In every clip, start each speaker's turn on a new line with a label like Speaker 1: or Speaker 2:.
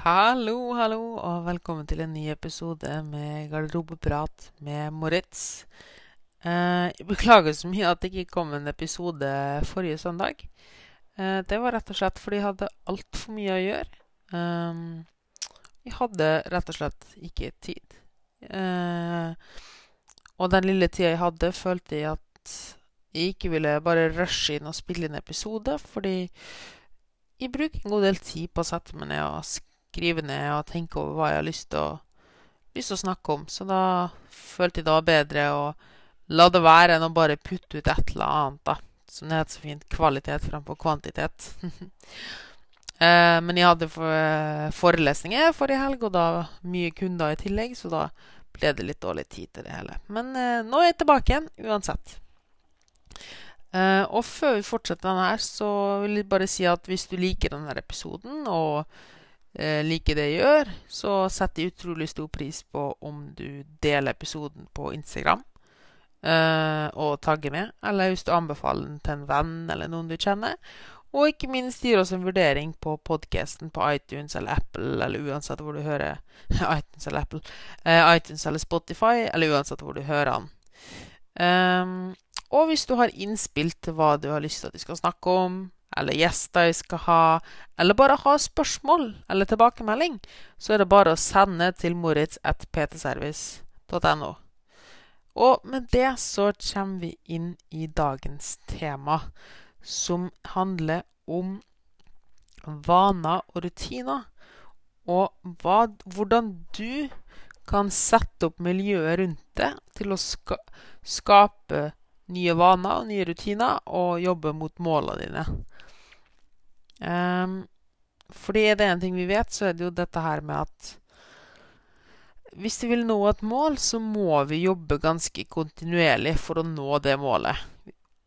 Speaker 1: Hallo, hallo, og velkommen til en ny episode med Garderobeprat med Moritz. Eh, jeg beklager så mye at det ikke kom en episode forrige søndag. Eh, det var rett og slett fordi jeg hadde altfor mye å gjøre. Eh, jeg hadde rett og slett ikke tid. Eh, og den lille tida jeg hadde, følte jeg at jeg ikke ville bare rushe inn og spille inn episode, fordi jeg bruker en god del tid på å sette meg ned og skrive ned og tenke over hva jeg har lyst til å, lyst til å snakke om. Så da følte jeg det var bedre å la det være enn å bare putte ut et eller annet, da. Som det heter så fint. Kvalitet framfor kvantitet. Eh, men jeg hadde forelesninger forrige helg, og da mye kunder i tillegg, så da ble det litt dårlig tid til det hele. Men eh, nå er jeg tilbake igjen, uansett. Og før vi fortsetter denne her, så vil jeg bare si at hvis du liker denne episoden og liker det jeg gjør, så setter jeg utrolig stor pris på om du deler episoden på Instagram eh, og tagger med. Eller hvis du anbefaler den til en venn eller noen du kjenner. Og ikke minst gir oss en vurdering på podkasten på iTunes eller Apple, eller uansett hvor du hører iTunes eller Apple, iTunes eller Spotify, eller uansett hvor du hører den. Um, og hvis du har innspill til hva du har lyst til at vi skal snakke om, eller gjester jeg skal ha, eller bare ha spørsmål eller tilbakemelding, så er det bare å sende til moritz.ptservice.no. Og med det så kommer vi inn i dagens tema, som handler om vaner og rutiner. Og hva, hvordan du kan sette opp miljøet rundt deg til å ska skape nye vaner og nye rutiner og jobbe mot målene dine. Um, fordi er det en ting vi vet, så er det jo dette her med at hvis vi vil nå et mål, så må vi jobbe ganske kontinuerlig for å nå det målet.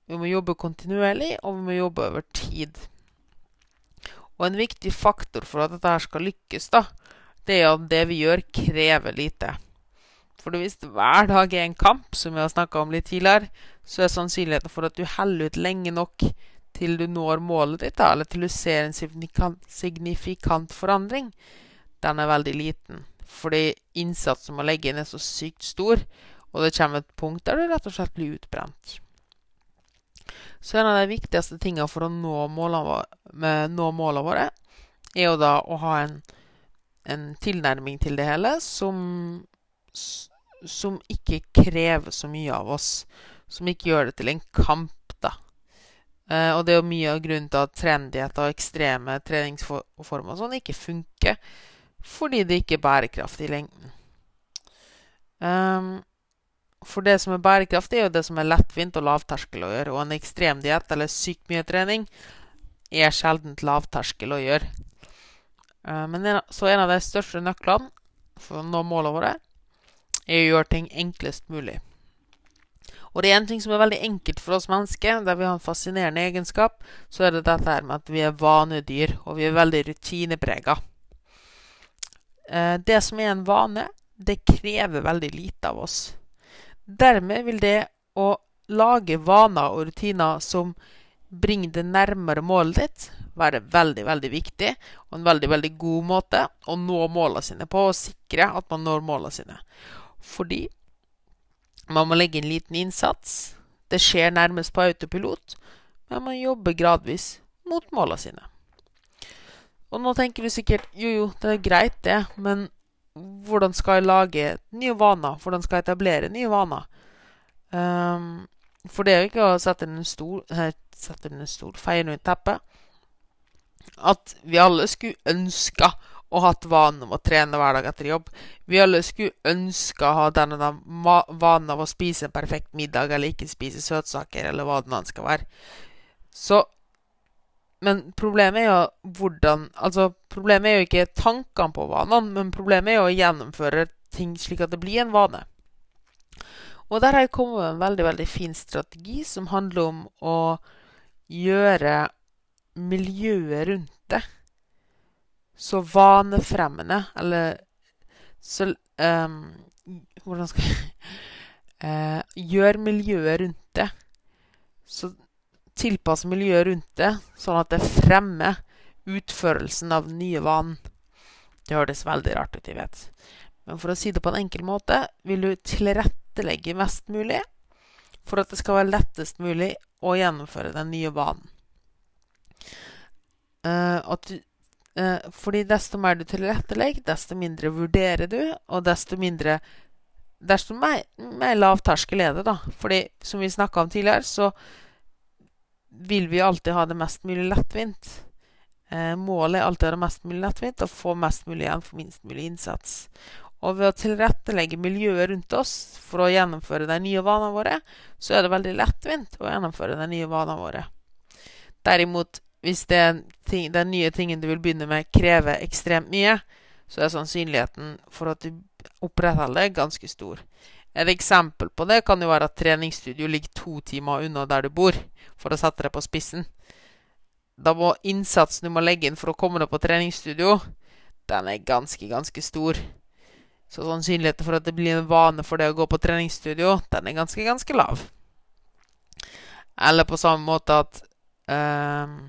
Speaker 1: Vi må jobbe kontinuerlig, og vi må jobbe over tid. Og en viktig faktor for at dette her skal lykkes, da, det er at det vi gjør, krever lite. For hvis hver dag er en kamp, som vi har snakka om litt tidligere, så er sannsynligheten for at du heller ut lenge nok til du når målet ditt, eller til du ser en signifikant, forandring, den er veldig liten. Fordi innsatsen man legge inn er så sykt stor, og det kommer et punkt der du rett og slett blir utbrent. Så en av de viktigste tingene for å nå målene våre, er jo da å ha en, en tilnærming til det hele som, som ikke krever så mye av oss. Som ikke gjør det til en kamp, Eh, og det er jo mye av grunnen til at trendighet og ekstreme treningsformer og sånn ikke funker fordi det ikke er bærekraftig i lengden. Um, for det som er bærekraftig, er jo det som er lettvint og lavterskel å gjøre. Og en ekstrem diett eller sykt mye trening er sjelden lavterskel å gjøre. Uh, men en, så en av de største nøklene for å nå målene våre er å gjøre ting enklest mulig. Og det er en ting som er veldig enkelt for oss mennesker, der vi har en fascinerende egenskap, så er det dette her med at vi er vanedyr, og vi er veldig rutineprega. Eh, det som er en vane, det krever veldig lite av oss. Dermed vil det å lage vaner og rutiner som bringer det nærmere målet ditt, være veldig, veldig viktig og en veldig, veldig god måte å nå målene sine på, og sikre at man når målene sine. Fordi man må legge inn liten innsats. Det skjer nærmest på autopilot, men man jobber gradvis mot målene sine. Og nå tenker du sikkert jo, jo, det er greit, det, men hvordan skal jeg lage nye vaner? Hvordan skal jeg etablere nye vaner? Um, for det er jo ikke å sette en stor sette inn en stor feie under teppet. At vi alle skulle ønske ha hatt vanen om å trene hver dag etter jobb. Vi alle skulle ønske å ha denne vanen av å spise en perfekt middag, eller ikke spise søtsaker, eller hva det nå skal være. Så men problemet er jo hvordan Altså, problemet er jo ikke tankene på vanene, men problemet er jo å gjennomføre ting slik at det blir en vane. Og der har jeg kommet med en veldig, veldig fin strategi som handler om å gjøre miljøet rundt det så vanefremmende, eller så um, Hvordan skal jeg uh, Gjør miljøet rundt det så tilpass miljøet rundt det, sånn at det fremmer utførelsen av den nye vanen. Det høres veldig rart ut, jeg vet. Men for å si det på en enkel måte vil du tilrettelegge mest mulig for at det skal være lettest mulig å gjennomføre den nye vanen. Uh, du, uh, fordi desto mer du tilrettelegger, desto mindre vurderer du, og desto mindre Desto mer, mer lavterskel er det, da. Fordi, som vi snakka om tidligere, så vil vi alltid ha det mest mulig lettvint. Uh, målet er alltid å ha det mest mulig lettvint og få mest mulig igjen for minst mulig innsats. Og ved å tilrettelegge miljøet rundt oss for å gjennomføre de nye vanene våre, så er det veldig lettvint å gjennomføre de nye vanene våre. Derimot, hvis ting, den nye tingen du vil begynne med, krever ekstremt mye, så er sannsynligheten for at du opprettholder det, ganske stor. Et eksempel på det kan jo være at treningsstudio ligger to timer unna der du bor, for å sette det på spissen. Da må innsatsen du må legge inn for å komme deg på treningsstudio, den er ganske, ganske stor. Så sannsynligheten for at det blir en vane for deg å gå på treningsstudio, den er ganske, ganske lav. Eller på samme måte at um,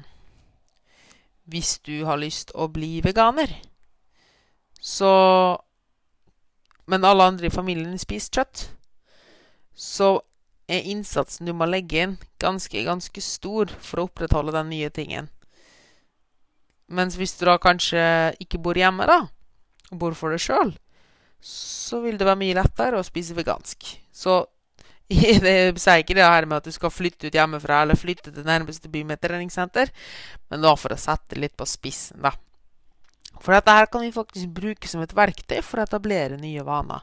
Speaker 1: Hvis du har lyst å bli veganer, så Men alle andre i familien spiser kjøtt, så er innsatsen du må legge inn, ganske, ganske stor for å opprettholde den nye tingen. Mens hvis du da kanskje ikke bor hjemme, da, og bor for deg sjøl, så vil det være mye lettere å spise vegansk. Så det sier ikke det her med at du skal flytte ut hjemmefra eller flytte til nærmeste by med treningssenter, men da for å sette litt på spissen, da. For dette her kan vi faktisk bruke som et verktøy for å etablere nye vaner.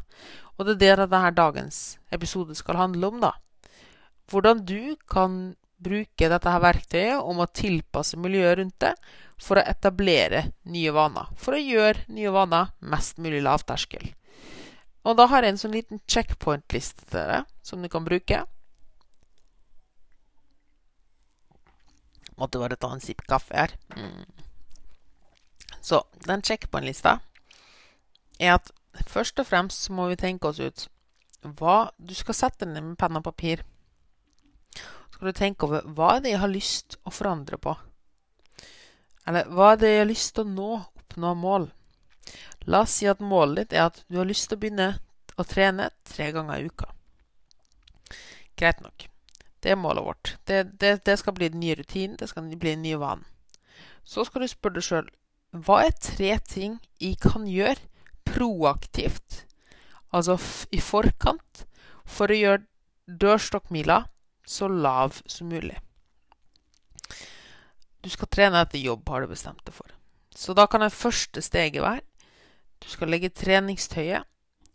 Speaker 1: Og det er det denne dagens episode skal handle om, da. Hvordan du kan bruke dette her verktøyet om å tilpasse miljøet rundt det for å etablere nye vaner. For å gjøre nye vaner mest mulig lavterskel. Og da har jeg en sånn liten checkpoint-liste til dere som du kan bruke. Måtte bare ta en sipp kaffe her. Mm. Så den checkpoint-lista er at først og fremst må vi tenke oss ut hva Du skal sette ned med penn og papir. Så skal du tenke over hva er det jeg har lyst å forandre på. Eller hva er det jeg har lyst til å nå, oppnå mål. La oss si at målet ditt er at du har lyst til å begynne å trene tre ganger i uka. Greit nok. Det er målet vårt. Det, det, det skal bli den nye rutinen. Det skal bli den nye vanen. Så skal du spørre deg sjøl hva er tre ting jeg kan gjøre proaktivt, altså i forkant, for å gjøre dørstokkmila så lav som mulig. Du skal trene etter jobb, har du bestemt deg for. Så da kan det første steget være du skal legge treningstøyet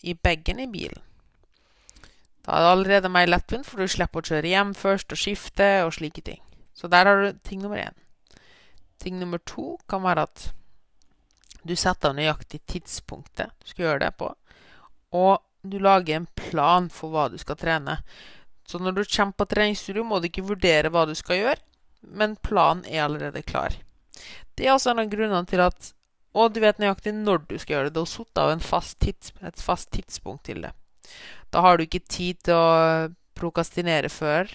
Speaker 1: i bagen i bilen. Da er det allerede mer lettvint, for du slipper å kjøre hjem først og skifte og slike ting. Så der har du ting nummer én. Ting nummer to kan være at du setter av nøyaktig tidspunktet du skal gjøre det på, og du lager en plan for hva du skal trene. Så når du kommer på treningsstudio, må du ikke vurdere hva du skal gjøre, men planen er allerede klar. Det er altså en av grunnene til at og du vet nøyaktig når du skal gjøre det. Du har satt av fast tids, et fast tidspunkt til det. Da har du ikke tid til å prokastinere før,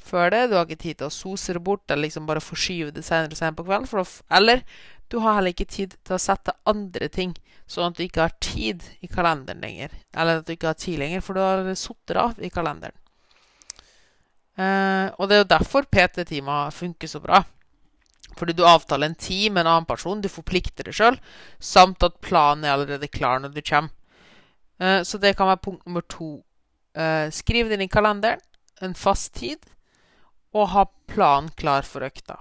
Speaker 1: før det. Du har ikke tid til å sose det bort eller liksom bare forskyve det senere, og senere på kvelden. eller du har heller ikke tid til å sette andre ting, sånn at du ikke har tid i kalenderen lenger. Eller at du ikke har tid lenger, for du har satt det av i kalenderen. Eh, og det er jo derfor PT-timer funker så bra. Fordi du avtaler en tid med en annen person, du forplikter deg sjøl, samt at planen er allerede klar når du kommer. Eh, så det kan være punkt nummer to. Eh, skriv det inn i kalenderen, en fast tid, og ha planen klar for økta.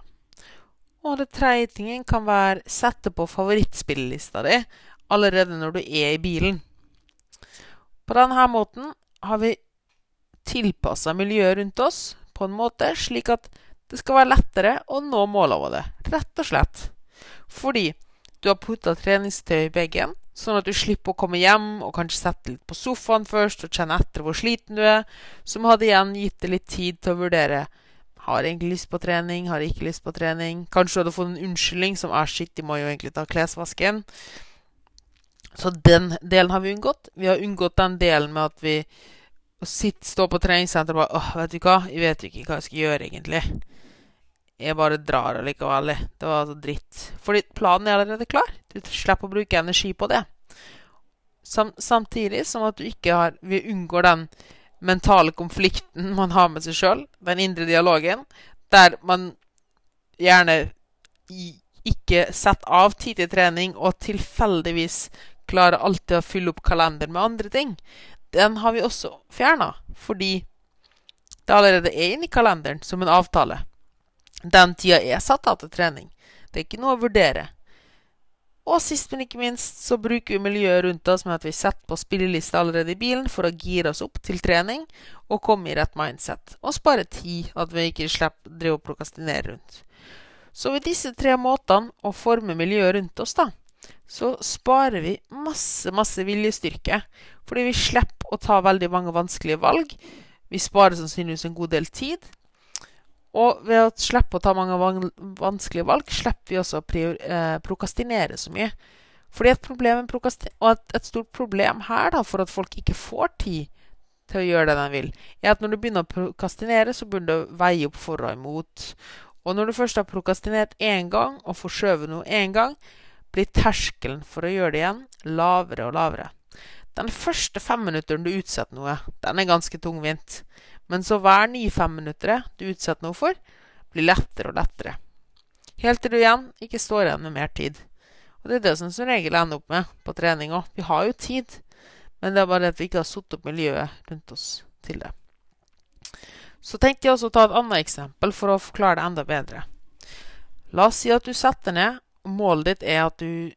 Speaker 1: Og det tredje tingen kan være sette på favorittspillelista di allerede når du er i bilen. På denne måten har vi tilpassa miljøet rundt oss på en måte slik at det skal være lettere å nå målene våre, rett og slett. Fordi du har putta treningstøy i bagen, sånn at du slipper å komme hjem og kanskje sette litt på sofaen først og kjenne etter hvor sliten du er, som hadde igjen gitt deg litt tid til å vurdere har jeg egentlig lyst på trening, har jeg ikke lyst på trening. Kanskje du hadde fått en unnskyldning som er shit, de må jo egentlig ta klesvasken. Så den delen har vi unngått. Vi har unngått den delen med at vi sitter, stå på treningssenteret og bare åh, vet du hva, jeg vet jo ikke hva jeg skal gjøre, egentlig. jeg bare drar allikevel. Det var altså dritt. Fordi planen er allerede klar. Du slipper å bruke energi på det. Sam samtidig som at du ikke har Vi unngår den mentale konflikten man har med seg sjøl, den indre dialogen, der man gjerne ikke setter av tid til trening og tilfeldigvis klarer alltid å fylle opp kalenderen med andre ting. Den har vi også fjerna, fordi det allerede er inne i kalenderen som en avtale. Den tida er satt av til trening. Det er ikke noe å vurdere. Og sist, men ikke minst, så bruker vi miljøet rundt oss med at vi setter på spilleliste allerede i bilen for å gire oss opp til trening og komme i rett mindset. Og spare tid, at vi ikke slipper drive og prokastinere rundt. Så ved disse tre måtene å forme miljøet rundt oss, da, så sparer vi masse, masse viljestyrke. Fordi vi slipper å ta veldig mange vanskelige valg. Vi sparer sannsynligvis en god del tid. Og ved å slippe å ta mange vanskelige valg, slipper vi også å eh, prokastinere så mye. Fordi et problem og et, et, stort problem her da, for at folk ikke får tid til å gjøre det de vil, er at når du begynner å prokastinere, så begynner du å veie opp for og imot. Og når du først har prokastinert én gang og forskjøvet noe én gang, blir terskelen for å gjøre det igjen lavere og lavere. Den første femminutteren du utsetter noe, den er ganske tungvint. Men så hver nye femminuttere du utsetter noe for, blir lettere og lettere. Helt til du igjen ikke står igjen med mer tid. Og det er det som som regel ender opp med på trening. Vi har jo tid, men det er bare at vi ikke har satt opp miljøet rundt oss til det. Så tenkte jeg også å ta et annet eksempel for å forklare det enda bedre. La oss si at du setter ned, målet ditt er at du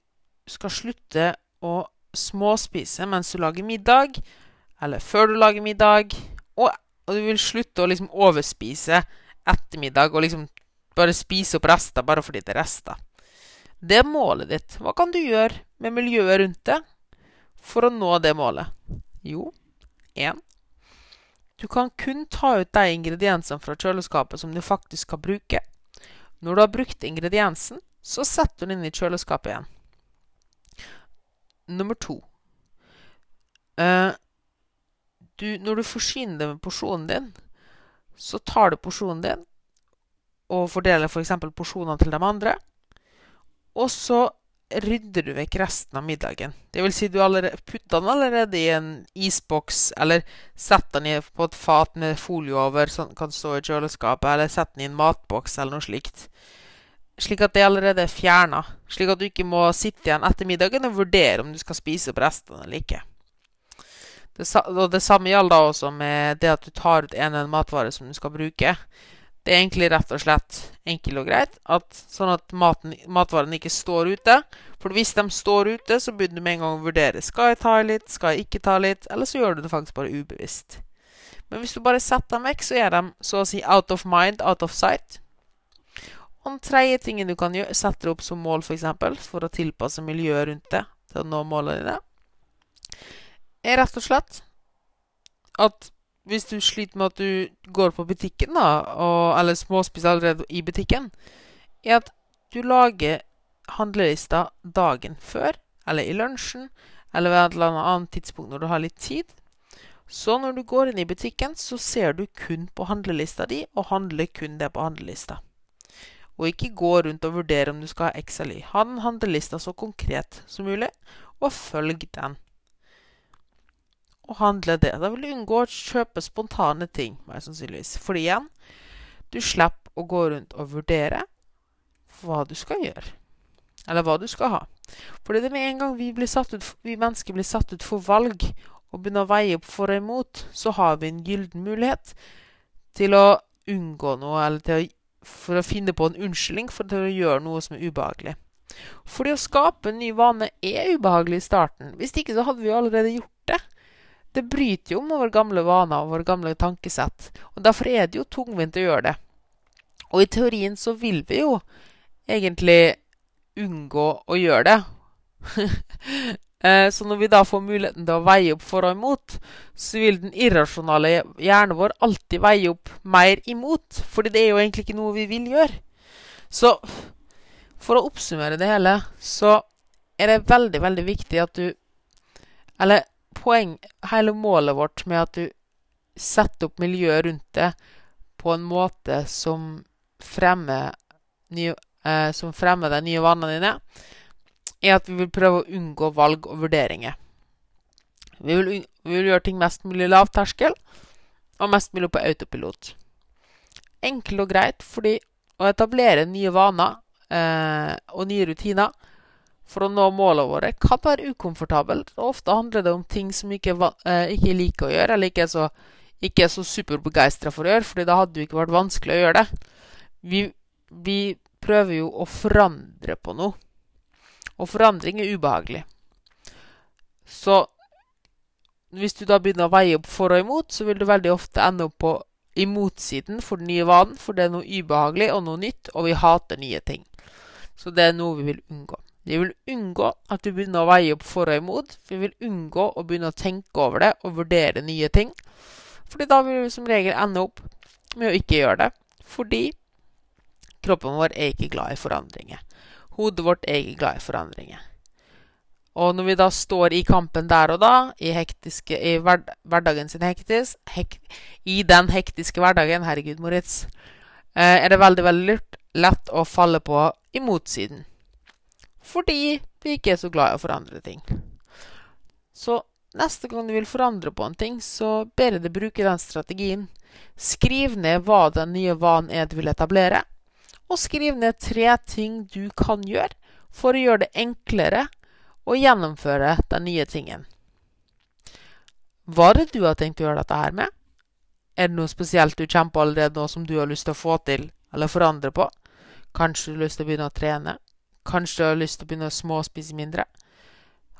Speaker 1: skal slutte å småspise mens du lager middag, eller før du lager middag, og, og du vil slutte å liksom overspise ettermiddag og liksom bare spise opp rester bare fordi det er rester. Det er målet ditt. Hva kan du gjøre med miljøet rundt det for å nå det målet? Jo, 1. Du kan kun ta ut de ingrediensene fra kjøleskapet som du faktisk skal bruke. Når du har brukt ingrediensen, så setter du den inn i kjøleskapet igjen. Nummer to uh, du, Når du forsyner deg med porsjonen din, så tar du porsjonen din og fordeler f.eks. For porsjonene til de andre. Og så rydder du vekk resten av middagen. Det vil si du putter den allerede i en isboks, eller setter den på et fat med folie over, sånn kan stå i kjøleskapet, eller setter den i en matboks, eller noe slikt slik at det allerede er fjerna. Slik at du ikke må sitte igjen etter middagen og vurdere om du skal spise opp restene eller ikke. Det, og det samme gjelder da også med det at du tar ut en eller annen matvare som du skal bruke. Det er egentlig rett og slett enkelt og greit, at, sånn at maten, matvaren ikke står ute. For hvis de står ute, så begynner du med en gang å vurdere skal jeg ta litt, skal jeg ikke ta litt, eller så gjør du det faktisk bare ubevisst. Men hvis du bare setter dem vekk, så er de så å si out of mind, out of sight. Og den tredje tingen du kan gjøre, sette opp som mål, f.eks., for, eksempel, for å tilpasse miljøet rundt det til å nå målene dine, er rett og slett at hvis du sliter med at du går på butikken, da, og, eller småspiser allerede i butikken, er at du lager handlelista dagen før, eller i lunsjen, eller ved et eller annet tidspunkt når du har litt tid. Så når du går inn i butikken, så ser du kun på handlelista di, og handler kun det på handlelista og ikke gå rundt og vurdere om du skal ha X eller Y. Ha den handlelista så konkret som mulig, og følg den. Og handle det. Da vil du unngå å kjøpe spontane ting, mer sannsynligvis. Fordi igjen, du slipper å gå rundt og vurdere hva du skal gjøre. Eller hva du skal ha. Fordi det med en gang vi, ut, vi mennesker blir satt ut for valg og begynner å veie opp for og imot, så har vi en gylden mulighet til å unngå noe, eller til å for å finne på en unnskyldning for å gjøre noe som er ubehagelig. Fordi å skape en ny vane er ubehagelig i starten. Hvis ikke så hadde vi allerede gjort det. Det bryter jo med våre gamle vaner og våre gamle tankesett. Og Derfor er det jo tungvint å gjøre det. Og i teorien så vil vi jo egentlig unngå å gjøre det. Eh, så når vi da får muligheten til å veie opp for og imot, så vil den irrasjonale hjernen vår alltid veie opp mer imot. Fordi det er jo egentlig ikke noe vi vil gjøre. Så for å oppsummere det hele, så er det veldig, veldig viktig at du Eller poeng Hele målet vårt med at du setter opp miljøet rundt det på en måte som fremmer, nye, eh, som fremmer de nye vanene dine, er at vi vil prøve å unngå valg og vurderinger. Vi vil, vi vil gjøre ting mest mulig lavterskel og mest mulig på autopilot. Enkelt og greit fordi å etablere nye vaner eh, og nye rutiner for å nå målene våre kan være ukomfortabelt. Og ofte handler det om ting som ikke, eh, ikke liker å gjøre, eller ikke er så, ikke så superbegeistra for å gjøre, fordi da hadde det ikke vært vanskelig å gjøre det. Vi, vi prøver jo å forandre på noe. Og forandring er ubehagelig. Så hvis du da begynner å veie opp for og imot, så vil du veldig ofte ende opp på imotsiden for den nye vanen, for det er noe ubehagelig og noe nytt, og vi hater nye ting. Så det er noe vi vil unngå. Vi vil unngå at du begynner å veie opp for og imot. Vi vil unngå å begynne å tenke over det og vurdere nye ting. Fordi da vil vi som regel ende opp med å ikke gjøre det. Fordi kroppen vår er ikke glad i forandringer. Hodet vårt er ikke glad i forandringer. Og når vi da står i kampen der og da, i, hektiske, i hver, hverdagen sin hektisk, hek, i den hektiske hverdagen, herregud, Moritz, eh, er det veldig, veldig lurt, lett å falle på i motsiden. Fordi vi ikke er så glad i å forandre ting. Så neste gang du vil forandre på en ting, så ber jeg bruke den strategien. Skriv ned hva den nye vanen er du vil etablere, og skriv ned tre ting du kan gjøre for å gjøre det enklere å gjennomføre den nye tingen. Hva er det du har tenkt å gjøre dette her med? Er det noe spesielt du kjenner på allerede nå som du har lyst til å få til eller forandre på? Kanskje du har lyst til å begynne å trene? Kanskje du har lyst til å begynne å småspise mindre?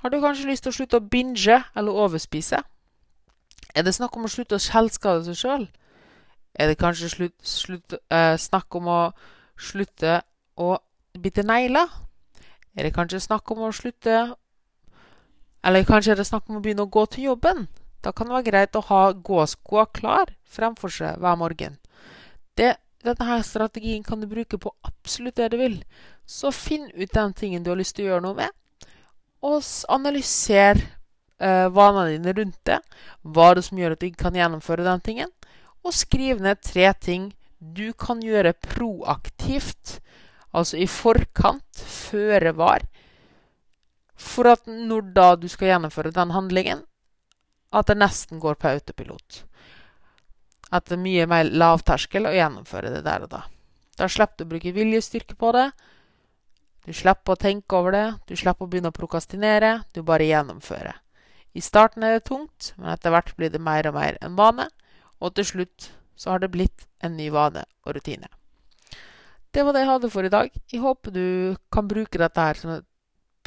Speaker 1: Har du kanskje lyst til å slutte å binge eller overspise? Er det snakk om å slutte å selvskade seg sjøl? Er det kanskje slutt, slutt, eh, snakk om å slutte å bite negler? Er det kanskje snakk om å slutte Eller kanskje er det snakk om å begynne å gå til jobben? Da kan det være greit å ha gåskoa klar fremfor seg hver morgen. Det, denne strategien kan du bruke på absolutt det du vil. Så finn ut den tingen du har lyst til å gjøre noe med, og analyser eh, vanene dine rundt det. Hva er det som gjør at du ikke kan gjennomføre den tingen? Og skriv ned tre ting du kan gjøre proaktivt altså i forkant, føre var, for at når da du skal gjennomføre den handlingen, at det nesten går på autopilot. At det er mye mer lavterskel å gjennomføre det der og da. Da slipper du å bruke viljestyrke på det. Du slipper å tenke over det. Du slipper å begynne å prokastinere. Du bare gjennomfører. I starten er det tungt, men etter hvert blir det mer og mer en vane. Og til slutt så har det blitt en ny vane og rutine. Det var det jeg hadde for i dag. Jeg håper du kan bruke dette her som,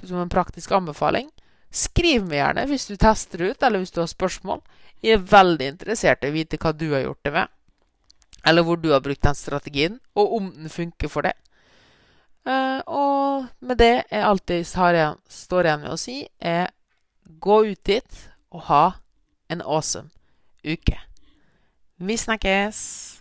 Speaker 1: en praktisk anbefaling. Skriv meg gjerne hvis du tester ut, eller hvis du har spørsmål. Jeg er veldig interessert i å vite hva du har gjort det med. Eller hvor du har brukt den strategien, og om den funker for deg. Uh, og med det jeg igjen, står igjen med å si, er gå ut dit og ha en awesome uke. Vi snakkes!